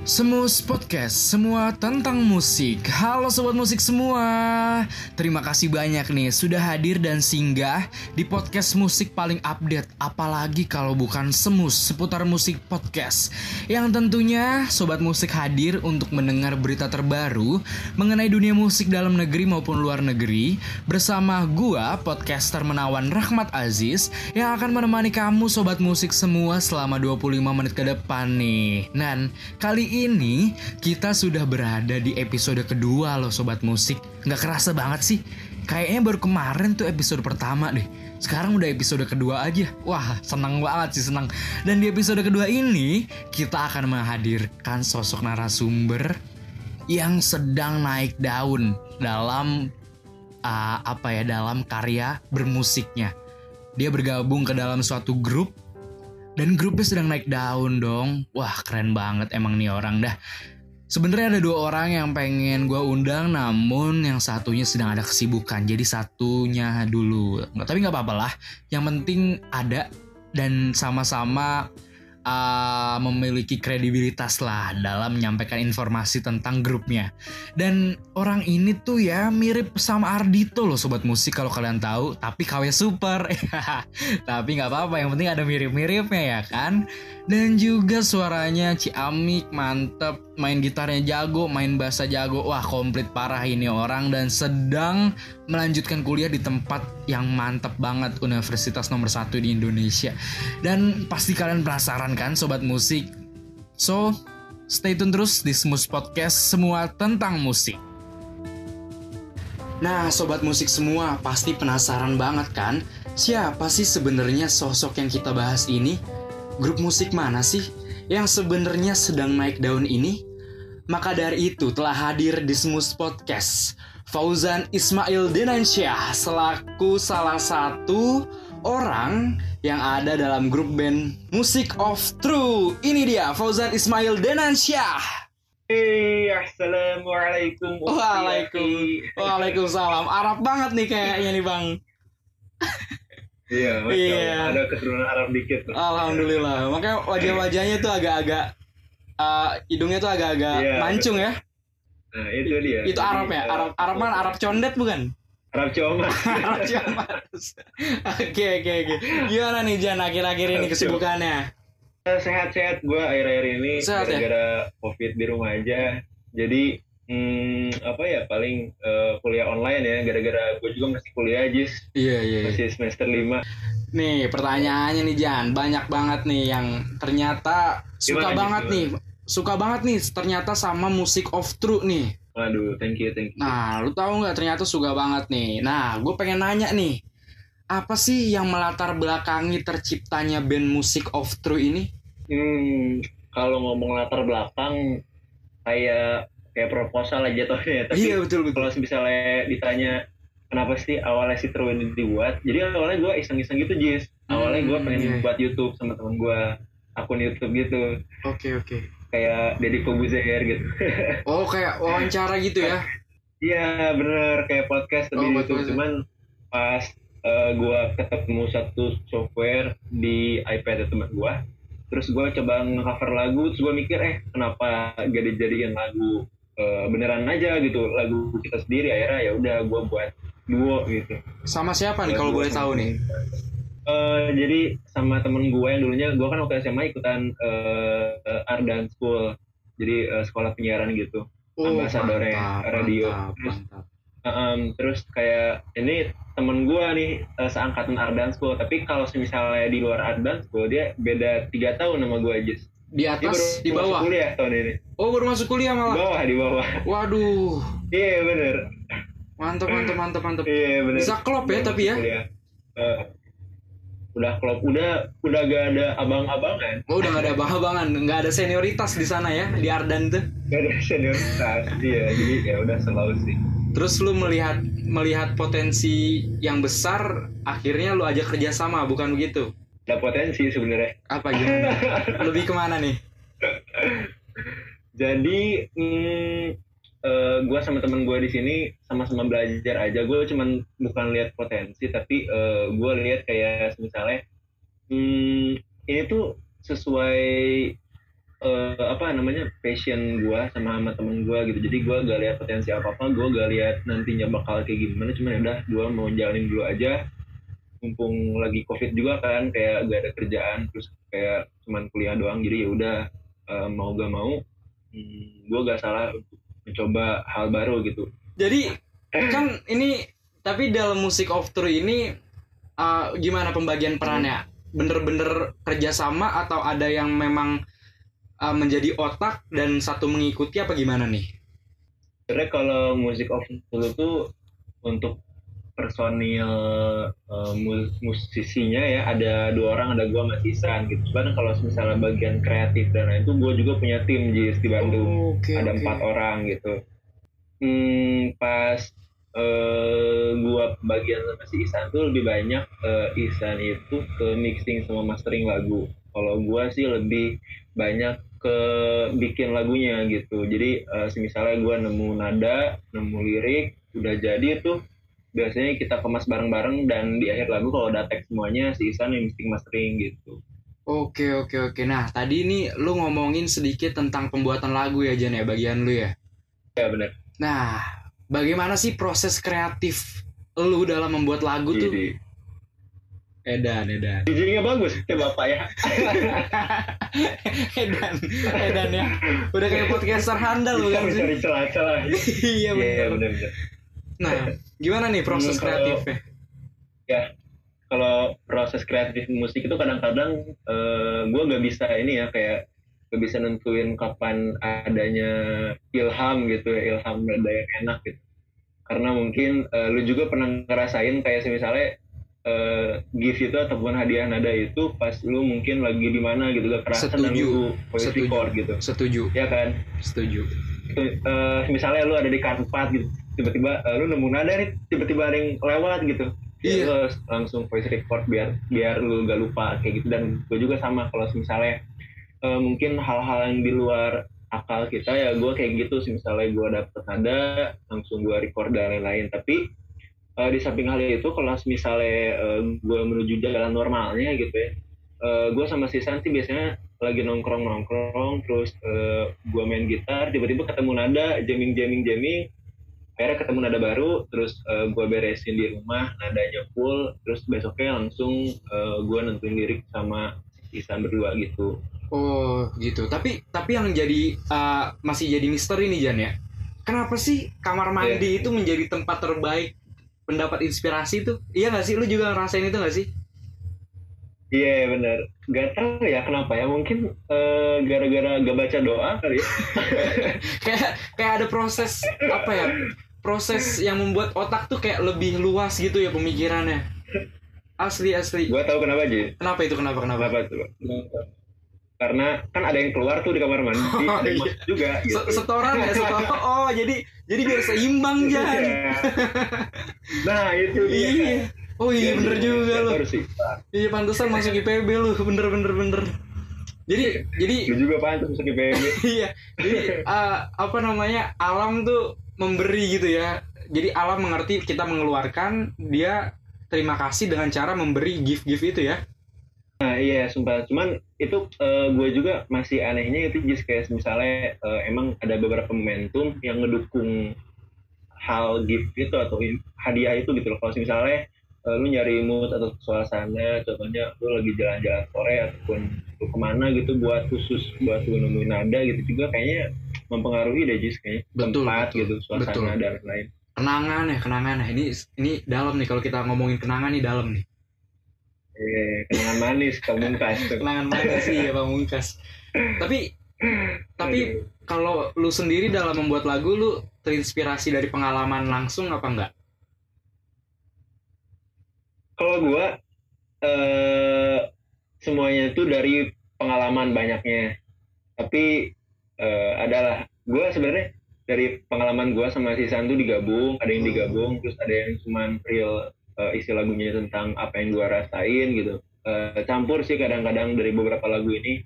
Semus Podcast, semua tentang musik. Halo sobat musik semua. Terima kasih banyak nih sudah hadir dan singgah di podcast musik paling update, apalagi kalau bukan Semus seputar musik podcast. Yang tentunya sobat musik hadir untuk mendengar berita terbaru mengenai dunia musik dalam negeri maupun luar negeri bersama gua podcaster menawan Rahmat Aziz yang akan menemani kamu sobat musik semua selama 25 menit ke depan nih. Dan kali ini kita sudah berada di episode kedua loh sobat musik. Nggak kerasa banget sih. Kayaknya baru kemarin tuh episode pertama deh. Sekarang udah episode kedua aja. Wah, senang banget sih senang. Dan di episode kedua ini kita akan menghadirkan sosok narasumber yang sedang naik daun dalam uh, apa ya dalam karya bermusiknya. Dia bergabung ke dalam suatu grup dan grupnya sedang naik daun dong. Wah keren banget emang nih orang dah. Sebenarnya ada dua orang yang pengen gue undang, namun yang satunya sedang ada kesibukan. Jadi satunya dulu. Tapi nggak apa-apa lah. Yang penting ada dan sama-sama uh, memiliki kredibilitas lah dalam menyampaikan informasi tentang grupnya. Dan orang ini tuh ya mirip sama Ardito loh sobat musik kalau kalian tahu, tapi KW super. tapi nggak apa-apa, yang penting ada mirip-miripnya ya kan. Dan juga suaranya Ciamik mantep, main gitarnya jago, main bassnya jago. Wah komplit parah ini orang dan sedang melanjutkan kuliah di tempat yang mantep banget universitas nomor satu di Indonesia. Dan pasti kalian penasaran kan sobat musik? So, stay tune terus di Smooth Podcast semua tentang musik. Nah, sobat musik semua pasti penasaran banget kan? Siapa sih sebenarnya sosok yang kita bahas ini? Grup musik mana sih yang sebenarnya sedang naik daun ini? Maka dari itu telah hadir di Smooth Podcast Fauzan Ismail Denansyah selaku salah satu orang yang ada dalam grup band Music of True. Ini dia Fauzan Ismail Denansyah. Hey, assalamualaikum. Waalaikum, waalaikumsalam. Arab banget nih kayaknya nih bang. Iya, Iya. Allah. Ada keturunan Arab dikit. Alhamdulillah. Makanya wajah-wajahnya tuh agak-agak uh, hidungnya tuh agak-agak Iya. mancung ya. Nah, itu dia. Itu Arab Jadi, ya. eh, Arab Arab mana? Arab condet bukan? Arab Coma. Arab Jamas. Oke oke oke. Gimana nih Jan akhir-akhir ini kesibukannya? Sehat-sehat gue akhir-akhir ini ya? gara-gara covid di rumah aja. Jadi hmm, apa ya paling eh, kuliah online ya gara-gara gue juga masih kuliah Jis Iya iya. masih semester 5 Nih pertanyaannya nih Jan, banyak banget nih yang ternyata suka Gimana, banget Jan? nih, suka banget nih ternyata sama musik of true nih. Waduh, thank you, thank you. Nah, lu tahu nggak ternyata suka banget nih. Nah, gue pengen nanya nih, apa sih yang melatar belakangi terciptanya band musik of true ini? Hmm, kalau ngomong latar belakang kayak kayak proposal aja jatuhnya. Tapi iya betul betul. kalau misalnya ditanya kenapa sih awalnya si True ini dibuat jadi awalnya gue iseng-iseng gitu Jis awalnya gue Hmm, pengen iya. buat YouTube sama temen gue akun YouTube gitu Oke oke. Kayak Deddy Kobuzer gitu. Oh kayak wawancara gitu ya? iya bener. Kayak podcast Oh, YouTube. podcast. cuman pas gue ketemu satu software di iPad teman gue terus gue coba nge-cover lagu terus gue mikir eh kenapa gak dijadiin lagu eh, beneran aja gitu lagu kita sendiri? Akhirnya ya udah gue buat duo gitu. Sama siapa nih kalau boleh tahu nih? Eh, jadi sama temen gue yang dulunya gue kan waktu SMA ikutan uh, Ardan School jadi eh, sekolah penyiaran gitu Ambasadornya radio. Oh, Mantap, Terus- mantap. Em, terus kayak ini temen gue nih eh, seangkatan Ardan School tapi kalau misalnya di luar Ardan School dia beda tiga tahun sama gue aja Di atas, di masuk bawah. kuliah tahun ini Oh baru masuk kuliah di malah. bawah di bawah Waduh, iya bener mantap mantap mantap mantap. iya bener Bisa klop ya tapi ya? kuliah. Eh, udah klop udah udah gak ada abang-abangan Oh udah gak ada abang-abangan, nggak ada senioritas di sana ya di Ardan tuh. gak ada senioritas iya jadi ya udah selalu sih Terus lu melihat melihat potensi yang besar, akhirnya lu ajak kerjasama, bukan begitu? ada potensi sebenarnya Apa gimana? Lebih ke mana nih? jadi hmm, gue sama temen gue di sini sama-sama belajar aja. Gue cuman bukan lihat potensi tapi gue lihat kayak misalnya hmm, ini tuh sesuai uh, apa namanya passion gue sama sama temen gue gitu. Jadi gue gak lihat potensi apa apa gue gak lihat nantinya bakal kayak gimana. Cuman udah gue mau jalanin dulu aja. Mumpung lagi covid juga kan kayak gak ada kerjaan terus kayak cuman kuliah doang. Jadi ya udah uh, mau gak mau hmm, gue gak salah mencoba hal baru gitu jadi kan ini tapi dalam musik of true ini uh, gimana pembagian perannya bener-bener kerjasama atau ada yang memang uh, menjadi otak dan satu mengikuti apa gimana nih? Sebenarnya kalau musik of true itu untuk personil uh, musisinya ya ada dua orang ada gue sama Sisan gitu. Cuman kalau misalnya bagian kreatif dan lain itu gue juga punya tim Jis di Bandung. Oh, okay, ada empat okay. orang gitu. Hmm, pas uh, gua bagian sama si Isan tuh lebih banyak uh, Isan itu ke mixing sama mastering lagu. Kalau gua sih lebih banyak ke bikin lagunya gitu. Jadi uh, misalnya gua nemu nada, nemu lirik, udah jadi tuh biasanya kita kemas bareng-bareng dan di akhir lagu kalau udah tag semuanya si Isan yang mixing mastering gitu. Oke oke oke. Nah tadi ini lu ngomongin sedikit tentang pembuatan lagu ya Jan ya bagian lu ya. Ya benar. Nah bagaimana sih proses kreatif lu dalam membuat lagu tuh? Edan, Edan. Giginya bagus, ya bapak ya. edan, Edan ya. Udah kayak podcaster handal bukan sih? Cari celah-celah. iya benar. benar. Nah, gimana nih proses hmm, kreatifnya? Ya, kalau proses kreatif musik itu kadang-kadang uh, eh, gue gak bisa ini ya kayak gak bisa nentuin kapan adanya ilham gitu ya ilham ada yang enak gitu karena mungkin uh, lu juga pernah ngerasain kayak misalnya uh, gift itu ataupun hadiah nada itu pas lu mungkin lagi di mana gitu gak kerasa setuju. dan lu voice setuju. record gitu setuju ya kan setuju uh, misalnya lu ada di karpat gitu tiba-tiba uh, lu nemu nada nih tiba-tiba ada yang lewat gitu. Iya. lu langsung voice record biar biar lu gak lupa kayak gitu. Dan gue juga sama kalau misalnya uh, mungkin hal-hal yang di luar akal kita ya gue kayak gitu sih. Misalnya gue dapet nada langsung gue record dan lain-lain. Tapi uh, di samping hal itu kalau misalnya uh, gue menuju jalan normalnya gitu ya uh, gue sama si Santi biasanya lagi nongkrong nongkrong terus uh, gue main gitar tiba-tiba ketemu nada jamming jamming jamming akhirnya ketemu nada baru terus uh, gue beresin di rumah nadanya full terus besoknya langsung uh, gue nentuin lirik sama Isan berdua gitu Oh gitu. Tapi tapi yang jadi uh, masih jadi misteri nih Jan ya. Kenapa sih kamar mandi yeah. itu menjadi tempat terbaik pendapat inspirasi itu? Iya gak sih? Lu juga ngerasain itu gak sih? Iya yeah, bener. Gak tau ya kenapa ya. Mungkin uh, gara-gara gak baca doa kali ya. kayak kayak ada proses apa ya? Proses yang membuat otak tuh kayak lebih luas gitu ya pemikirannya. Asli asli. Gua tahu kenapa aja. Kenapa itu? Kenapa? Kenapa? Kenapa tuh? Kenapa? karena kan ada yang keluar tuh di kamar mandi oh, ada yang iya. juga gitu. setoran ya setoran oh jadi jadi biar seimbang iya. jangan nah itu dia iya. oh iya, iya bener iya, juga lo iya pantesan masuk IPB lu bener bener bener jadi jadi lu juga pantas masuk IPB iya jadi uh, apa namanya alam tuh memberi gitu ya. Jadi alam mengerti kita mengeluarkan dia terima kasih dengan cara memberi gift gift itu ya. Nah iya sumpah. Cuman itu uh, gue juga masih anehnya itu just kayak misalnya uh, emang ada beberapa momentum yang ngedukung hal gift itu atau hadiah itu gitu loh. Kalau misalnya uh, lu nyari mood atau suasana contohnya lu lagi jalan-jalan sore ataupun lu ke mana gitu buat khusus buat lu nemuin nada gitu juga kayaknya mempengaruhi deh just kayaknya betul, tempat betul, gitu suasana betul. dan lain kenangan ya kenangan ya ini ini dalam nih kalau kita ngomongin kenangan nih dalam nih Iya, kenangan manis pamungkas. Kenangan manis sih ya pamungkas. tapi tapi kalau lu sendiri dalam membuat lagu lu terinspirasi dari pengalaman langsung apa enggak? Kalau gua eh semuanya itu dari pengalaman banyaknya. Tapi eh, adalah gua sebenarnya dari pengalaman gua sama si Sandu digabung, ada yang digabung, terus ada yang cuman real uh, isi lagunya tentang apa yang gue rasain gitu uh, campur sih kadang-kadang dari beberapa lagu ini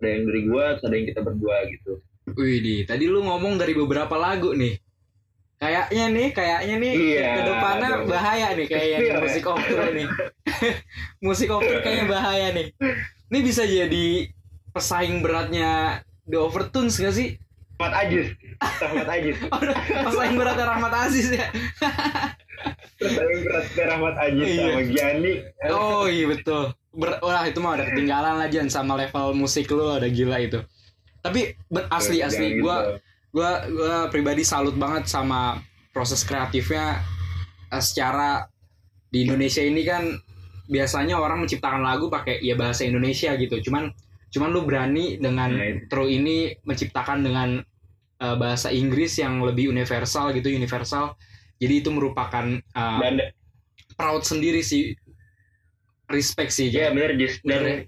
ada yang dari gue ada yang kita berdua gitu Wih, di tadi lu ngomong dari beberapa lagu nih. Kayaknya nih, kayaknya nih iya, ke depannya dong. bahaya nih kayak yang musik opera nih. musik opera kayaknya bahaya nih. Ini bisa jadi pesaing beratnya The Overtones gak sih? Rahmat Aziz Rahmat Aziz Oh, paling beratnya Rahmat Aziz ya. paling berat ke Rahmat Aziz Iya. sama Gianni Oh iya betul. Ber Wah itu mah udah ketinggalan lah Jan sama level musik lu udah gila itu. Tapi ber- asli asli gua gua gua pribadi salut banget sama proses kreatifnya eh, secara di Indonesia ini kan biasanya orang menciptakan lagu pakai ya bahasa Indonesia gitu. Cuman cuman lu berani dengan Nah, itu. intro ini menciptakan dengan eh, bahasa Inggris yang lebih universal gitu, universal. Jadi itu merupakan eh, dan proud sendiri sih. Respect sih. ya Jis dan Bener.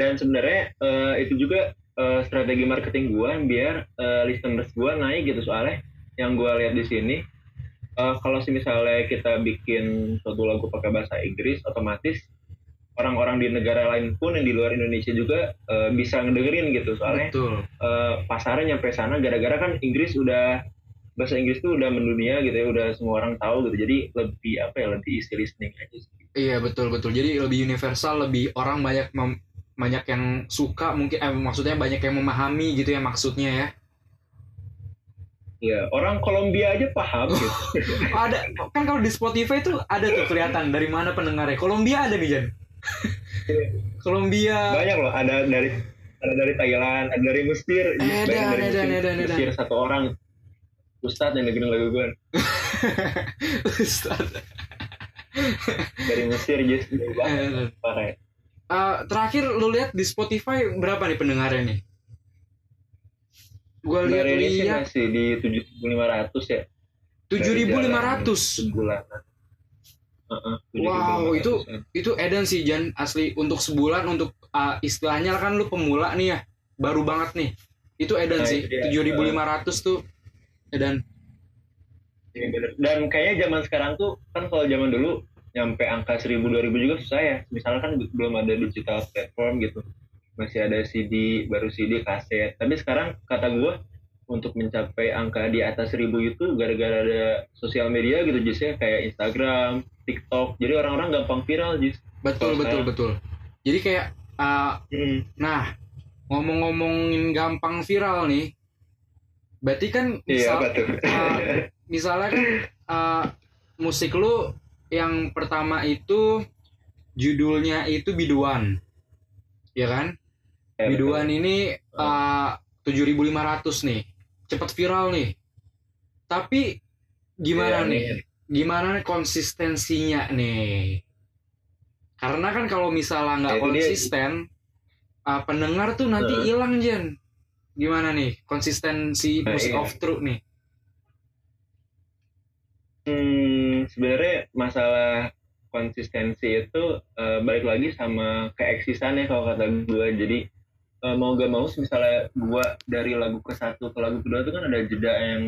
dan sebenarnya eh, itu juga eh, strategi marketing gua biar eh, listeners gua naik gitu soalnya yang gua lihat di sini eh, kalau misalnya kita bikin suatu lagu pakai bahasa Inggris otomatis orang-orang di negara lain pun yang di luar Indonesia juga eh, bisa ngedengerin gitu soalnya Betul. eh, pasarnya nyampe sana gara-gara kan Inggris udah bahasa Inggris tuh udah mendunia gitu ya udah semua orang tahu gitu jadi lebih apa ya lebih easy listening aja sih. Iya betul betul. Jadi lebih universal, lebih orang banyak mem- banyak yang suka mungkin eh, maksudnya banyak yang memahami gitu ya maksudnya ya. ya orang Kolombia aja paham gitu Ada kan kalau di Spotify tuh ada tuh kelihatan dari mana pendengarnya. Kolombia ada nih Jan. Kolombia. banyak loh ada dari ada dari Thailand ada dari Mesir Edan, banyak dari edan, Mesir, edan, edan. Mesir satu orang Ustadz yang dengerin lagu gue Ustaz. dari Mesir just jauh banget Eh, parah ya. eh, terakhir lu lihat di Spotify berapa nih pendengarnya nih? Gua Dari ini sih lihat-lihat masih di 7.500 ya 7500. sebulan Heeh, Wow, 7.500 itu -an. itu edan sih Jan asli untuk sebulan untuk uh, istilahnya kan lu pemula nih ya baru banget nih itu edan Nah, sih itu dia. 7500 tuh edan Iya, bener. dan kayaknya zaman sekarang tuh kan kalau zaman dulu nyampe angka 1000 2000 juga susah ya misalnya kan belum ada digital platform gitu masih ada CD baru CD kaset tapi sekarang kata gue untuk mencapai angka di atas 1000 itu gara-gara ada sosial media gitu Jis ya. Kayak Instagram TikTok. Jadi orang-orang gampang viral Jis. Betul betul sekarang. betul. Jadi kayak uh, nah ngomong-ngomongin gampang viral nih berarti kan iya misal, apa tuh? uh, misalnya kan uh, musik lu yang pertama itu judulnya itu biduan. Ya kan? Ya, betul. Biduan ini uh, 7.500 nih. Cepet viral nih. Tapi gimana Iya, nih? Gimana konsistensinya nih? Karena kan kalau misalnya nggak Ya, itu dia. konsisten, uh, pendengar tuh nanti hilang Jen. Gimana nih konsistensi Nah, musik iya. of truth nih? Hmm, sebenarnya masalah konsistensi itu eh, balik lagi sama keeksisannya kalau kata gue. Jadi eh, mau gak mau, misalnya gue dari lagu ke satu ke lagu kedua itu kan ada jeda yang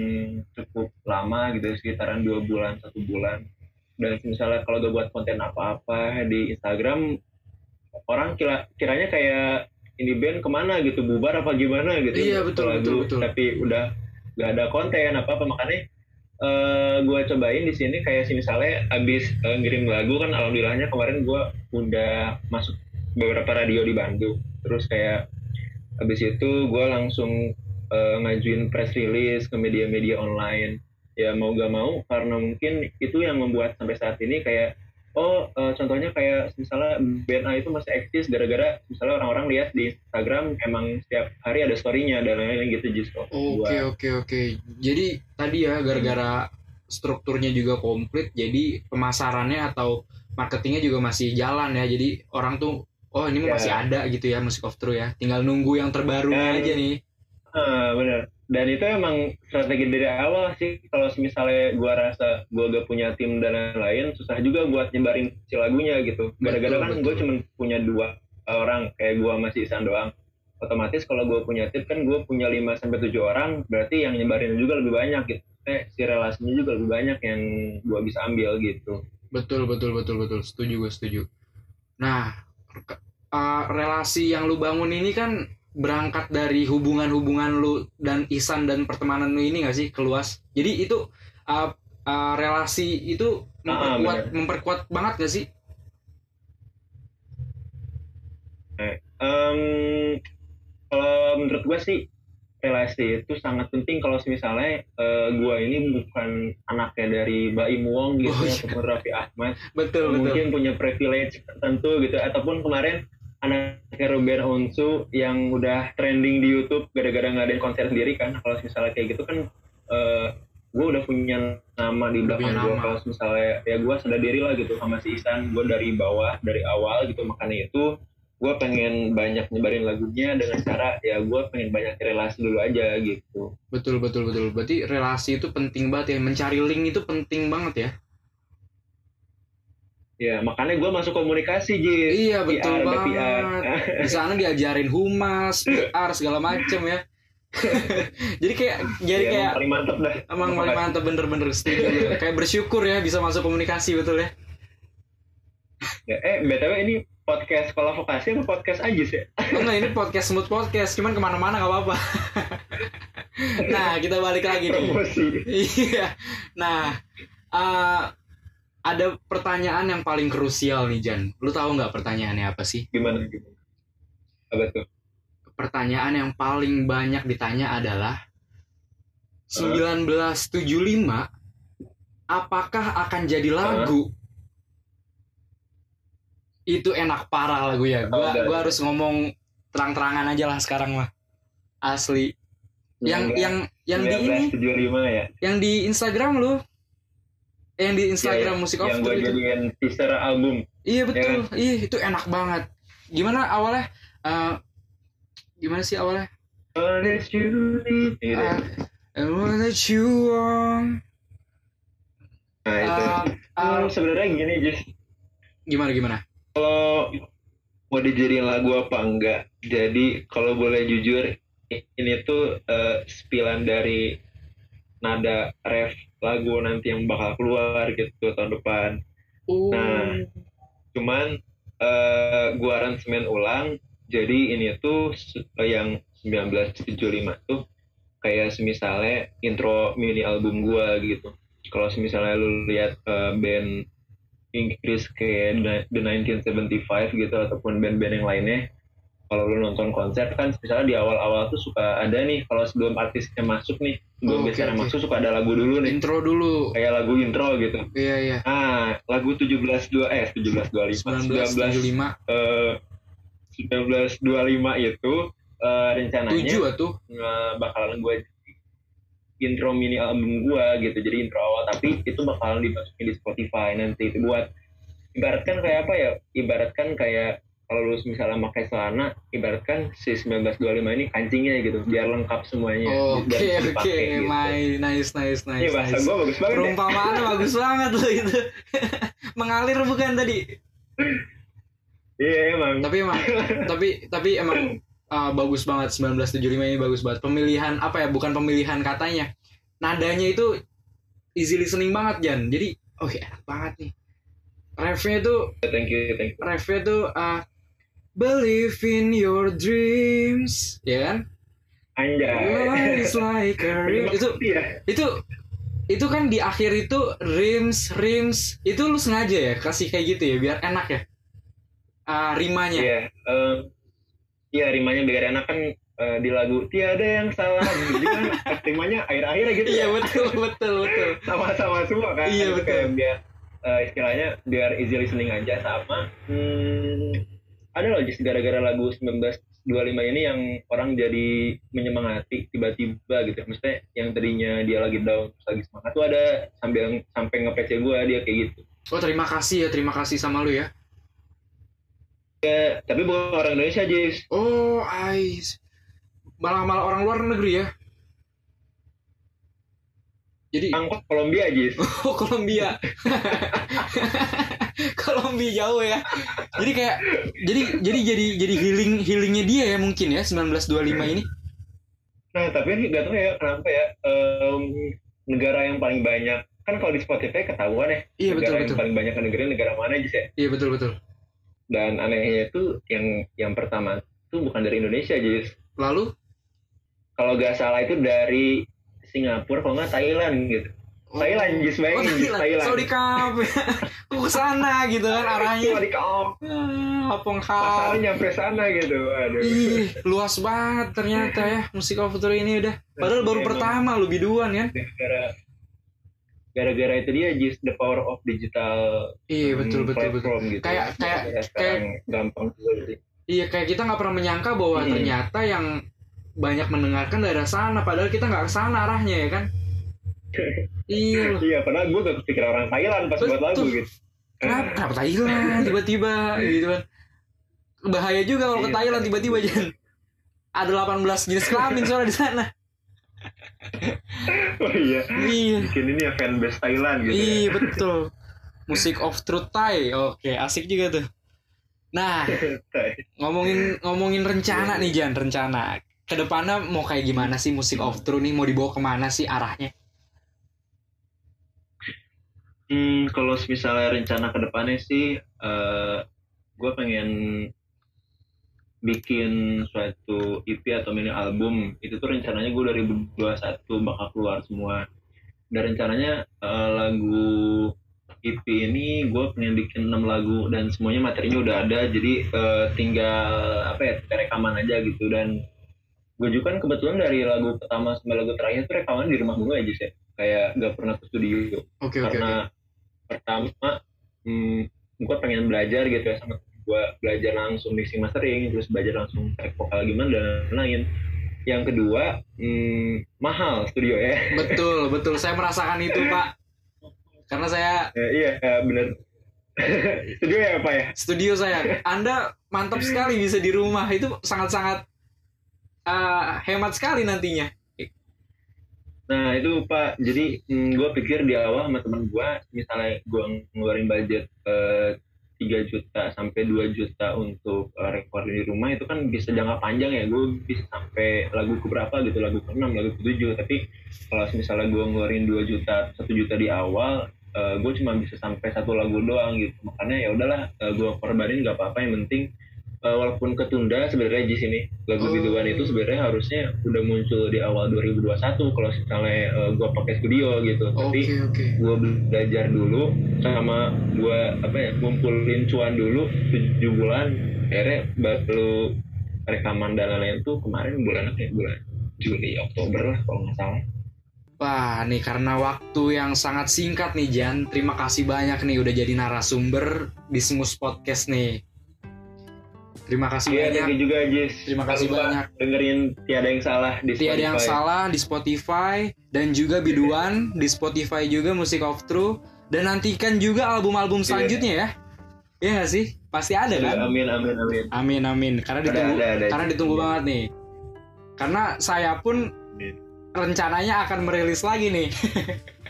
cukup lama gitu, sekitaran dua bulan, satu bulan. Dan misalnya kalau gue buat konten apa-apa di Instagram, orang kira kiranya kayak ini band ke mana gitu, bubar apa gimana gitu. Iya, betul, Lagu, betul, betul. Tapi udah gak ada konten apa-apa, makanya eh gue cobain di sini kayak sih misalnya abis eh, ngirim lagu kan alhamdulillahnya kemarin gue udah masuk beberapa radio di Bandung terus kayak abis itu gue langsung eh, ngajuin press release ke media-media online ya mau gak mau karena mungkin itu yang membuat sampai saat ini kayak oh eh, contohnya kayak misalnya band A itu masih eksis gara-gara misalnya orang-orang lihat di Instagram emang setiap hari ada story-nya dan lain-lain gitu justru Oke oke oke. Jadi tadi ya gara-gara strukturnya juga komplit, jadi pemasarannya atau marketingnya juga masih jalan ya. Jadi orang tuh oh ini Ya. masih ada gitu ya musik of true ya. Tinggal nunggu yang terbarunya Dan- aja nih. Ah, bener. Dan itu emang strategi dari awal sih. Kalau misalnya gua rasa gua gak punya tim dan lain-lain, susah juga buat nyebarin si lagunya gitu. Gara-gara kan gue cuma punya dua orang, kayak gua masih Isan doang. Otomatis kalau gua punya tim kan gue punya 5 sampai tujuh orang, berarti yang nyebarin juga lebih banyak gitu. Eh, si relasinya juga lebih banyak yang gua bisa ambil gitu. Betul betul betul betul. Setuju gue setuju. Nah uh, relasi yang lu bangun ini kan berangkat dari hubungan-hubungan lu dan Isan dan pertemanan lu ini gak sih keluas? Jadi itu uh, uh, relasi itu Ah, memperkuat benar. memperkuat banget gak sih? Em, kalau menurut gue sih relasi itu sangat penting kalau misalnya uh, gua ini bukan anaknya dari Baim Wong gitu Oh, iya. ataupun Raffi Ahmad. Betul betul. mungkin punya privilege tertentu gitu ataupun kemarin anaknya Ruben Onsu yang udah trending di YouTube gara-gara ngadain konser sendiri kan. Kalau misalnya kayak gitu kan uh, gue udah punya nama di belakang gue kalau misalnya ya gue sadar diri lah gitu sama si Isan gue dari bawah dari awal gitu. Makanya itu gue pengen banyak nyebarin lagunya dengan cara ya gue pengen banyak relasi dulu aja gitu. Betul betul betul. Berarti relasi itu penting banget ya. Mencari link itu penting banget ya. Ya makanya gue masuk komunikasi Ji. Iya betul PR, banget. PR. di sana diajarin humas PR segala macem ya. Jadi kayak jadi Ya, kayak emang paling mantep dah. emang paling mantap bener-bener. Setuju. Kayak bersyukur ya bisa masuk komunikasi betul ya Ya, eh btw ini podcast sekolah vokasi atau podcast aja sih Oh, enggak ini podcast smooth podcast cuman ke mana-mana gak apa-apa nah kita balik lagi nih Iya. Nah, eh, ada pertanyaan yang paling krusial nih Jan. Lu tahu nggak pertanyaannya apa sih? gimana gimana apa tuh Pertanyaan yang paling banyak ditanya adalah 1975 apakah akan jadi lagu? Itu enak parah lagu ya. Gua Udah. gua harus ngomong terang-terangan aja lah sekarang mah. Asli. Yang yang yang di ini? 1975 ya. Yang di Instagram lu? Yang di Instagram musik yang after gue itu? jadiin teaser album. Iya betul. Iya itu enak banget. Gimana awalnya? Eh, gimana sih awalnya? Oh, you need. Gitu. Ah, I want that you want nah itu. Hmm, ah, sebenarnya gini Jis. Gimana gimana kalau mau dijadiin lagu apa? Enggak. Jadi kalau boleh jujur ini tuh eh, spilan dari nada ref lagu nanti yang bakal keluar gitu tahun depan. Nah. cuman eh gua aransemen ulang. Jadi ini tuh se- yang 1975 tuh kayak semisalnya intro mini album gua gitu. Kalau misalnya lu lihat eh, band Inggris kayak The- The 1975 gitu ataupun band-band yang lainnya. Kalau lu nonton konser kan misalnya di awal-awal tuh suka ada nih kalau sebelum artisnya masuk nih sebelum Oh, biasanya oke. masuk suka ada lagu dulu nih. Intro dulu. Kayak lagu intro gitu. Iya iya. Ah, lagu 17 eh 1725 19 1975 eh 1925 itu eh, rencananya 7 atuh eh, bakalan gue intro mini album gue gitu jadi intro awal. Tapi itu bakalan dimasukin di Spotify nanti. Itu buat ibaratkan kayak apa ya? Ibaratkan kayak kalau lu misalnya pakai celana ibaratkan si 1925 ini kancingnya gitu biar lengkap semuanya. Oke oke. dipakai gitu. my- nice nice nice bahasa nice. gue bagus banget ya. perumpamaannya bagus banget loh itu. Mengalir bukan tadi? Iya emang. tapi emang tapi tapi emang uh, bagus banget 1975 ini bagus banget pemilihan apa ya bukan pemilihan katanya nadanya itu easy listening banget Jan jadi oke enak banget nih refnya tuh Thank you, thank you. refnya tuh uh, believe in your dreams ya kan Anjay. Life is like a dream itu Iya. itu itu kan di akhir itu rims rims itu lu sengaja ya kasih kayak gitu ya biar enak ya Ah, rimanya Iya. eh, Iya rimanya biar enak kan eh, di lagu tiada yang salah Jadi kan rimanya akhir-akhirnya gitu iya ya. betul betul betul. Sama-sama semua kan. Iya, betul. kayak biar eh, istilahnya biar easy listening aja sama hmm, ada loh just gara-gara lagu 1925 ini yang orang jadi menyemangati tiba-tiba gitu. Maksudnya yang tadinya dia lagi down terus lagi semangat tuh ada sambil sampai nge-PC gue dia kayak gitu. Oh terima kasih ya terima kasih sama lu ya ya, tapi bukan orang Indonesia Jis. Oh ais malah malah orang luar negeri ya? Jadi angkot Kolombia Jis. Oh Kolombia. Kolombia jauh ya. Jadi kayak jadi jadi jadi jadi healing healingnya dia ya mungkin ya 1925 ini. Nah, tapi ini gak tau ya kenapa ya em, negara yang paling banyak kan kalau di Spotify ketahuan ya iya betul negara yang betul. paling banyak negara negara mana aja sih iya betul betul dan anehnya itu yang yang pertama itu bukan dari Indonesia Jis lalu kalau gak salah itu dari Singapura kalau nggak Thailand gitu Thailand Jis Oh, bayangin Jis Thailand. Thailand Saudi Cup. Kok ke sana gitu kan arahnya. Ah, Apong pasarnya Cup. nyampe sana gitu aduh Ih, luas banget ternyata ya musik of ini udah. Padahal baru Emang. pertama lu biduan gara gara-gara itu dia Jis the power of digital Iya betul hmm, betul betul. platform gitu Kayak- ya. kayak- Ya, sekarang gampang juga sih Iya kayak kita nggak pernah menyangka bahwa Hmm. ternyata yang banyak mendengarkan daerah sana padahal kita nggak ke sana arahnya ya kan. Iya iya padahal gue gak kepikiran orang Thailand pas buat Betul. lagu gitu Kenapa, kenapa Thailand tiba-tiba gitu kan. Bahaya juga kalau ke Iya. Thailand tiba-tiba jangan. Ada 18 jenis kelamin soalnya di sana. Oh iya Iya. bikin ini ya fanbase Thailand gitu ya. Iya betul. Musik of Truth Thai. Oke, asik juga tuh. Nah, ngomongin ngomongin rencana nih Jan, rencana. Ke depannya mau kayak gimana sih musik of Truth nih? Mau dibawa ke mana sih arahnya? Hmm, kalau misalnya rencana ke depannya sih, eh gue pengen bikin suatu EP atau mini album. Itu tuh rencananya gue 2021 bakal keluar semua. Dan rencananya eh, lagu EP ini gue pengen bikin 6 lagu dan semuanya materinya udah ada. Jadi eh, tinggal apa ya, tinggal rekaman aja gitu. Dan gue juga kan kebetulan dari lagu pertama sampai lagu terakhir tuh rekaman di rumah gue aja sih. Kayak gak pernah ke studio Oke karena pertama hmm, gue pengen belajar gitu ya sama gue belajar langsung mixing mastering terus belajar langsung track vokal gimana dan lain-lain yang kedua hmm, mahal studio ya Betul, betul. Saya merasakan itu, Pak. Karena saya Ya, iya ya, bener studio ya apa ya studio saya. Anda mantap sekali bisa di rumah. Itu sangat-sangat eh, hemat sekali nantinya. nah itu pak jadi hmm, gue pikir di awal sama teman gue misalnya gue ngeluarin budget eh, 3 juta sampai 2 juta untuk eh, recording di rumah itu kan bisa jangka panjang ya. Gue bisa sampai lagu ke berapa gitu lagu ke 6 lagu ke 7 tapi kalau misalnya gue ngeluarin 2 juta 1 juta di awal eh, gue cuma bisa sampai satu lagu doang gitu. Makanya ya udahlah eh, gue korbanin gak apa-apa. Yang penting eh, walaupun ketunda sebenarnya di sini lagu Oh. biduan itu sebenarnya harusnya udah muncul di awal 2021 kalau misalnya eh, gue pakai studio gitu tapi Oke, oke. gue belajar dulu sama gue apa ya ngumpulin cuan dulu tujuh bulan akhirnya baru rekaman dan lain-lain tuh kemarin bulan apa ya bulan Juli Oktober lah kalau nggak salah Wah, nih karena waktu yang sangat singkat nih Jan, terima kasih banyak nih udah jadi narasumber di Smus Podcast nih. Terima kasih iya banyak. thank juga Jis Terima kasih lupa banyak. dengerin tiada yang salah di Tiada yang Spotify. salah di Spotify dan juga biduan di Spotify juga Music of True dan nantikan juga album-album Iya. selanjutnya ya. Iya nggak sih? Pasti ada Iya, kan? amin amin amin Amin amin. Karena Ada, ditunggu ada, ada. karena ditunggu Iya. banget nih. Karena saya pun Amin. rencananya akan merilis lagi nih.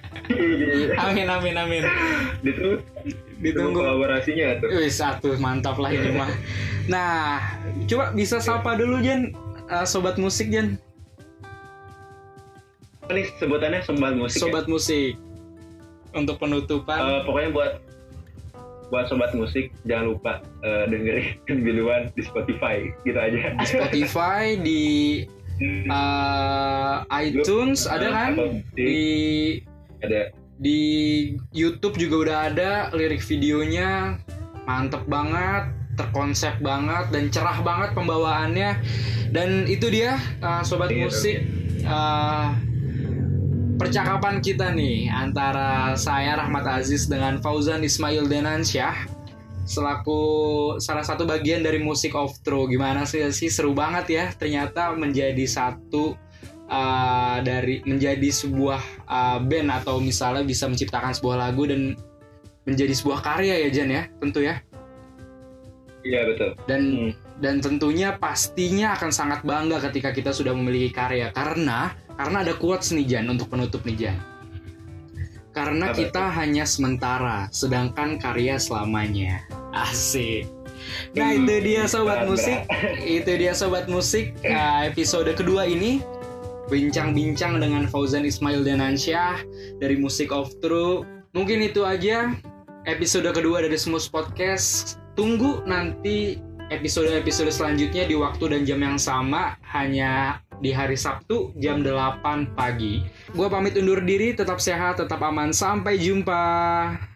amin amin amin. Ditunggu, ditunggu kolaborasinya tuh Wih satu mantap lah ini mah. Nah, coba bisa sapa dulu Jan, Eh, sobat musik Apa nih sebutannya sobat musik ya? sobat musik. Untuk penutupan. Eh, pokoknya buat buat sobat musik jangan lupa eh, dengerin biduan di Spotify gitu aja di Spotify di uh, iTunes ada kan di ada di YouTube juga udah ada lirik videonya. Mantep banget terkonsep banget dan cerah banget pembawaannya. Dan itu dia uh, sobat Iya, musik uh, percakapan kita nih antara saya Rahmat Aziz dengan Fauzan Ismail Denansyah selaku salah satu bagian dari musik of true. Gimana sih sih? Seru banget ya ternyata menjadi satu uh, dari menjadi sebuah uh, band atau misalnya bisa menciptakan sebuah lagu dan menjadi sebuah karya ya Jan ya tentu ya? Iya betul. Dan Hmm. dan tentunya pastinya akan sangat bangga ketika kita sudah memiliki karya. Karena karena ada quotes nih Jan untuk penutup nih Jan. Karena Apa kita hanya sementara sedangkan karya selamanya. Asik. Nah Hmm, itu dia sobat musik. itu dia sobat musik. Episode kedua ini bincang-bincang dengan Fauzan Ismail Danansyah dari Musik of True mungkin itu aja episode kedua dari Smooth Podcast tunggu nanti episode-episode selanjutnya di waktu dan jam yang sama hanya di hari Sabtu jam 8 pagi. Gua pamit undur diri, tetap sehat, tetap aman. Sampai jumpa.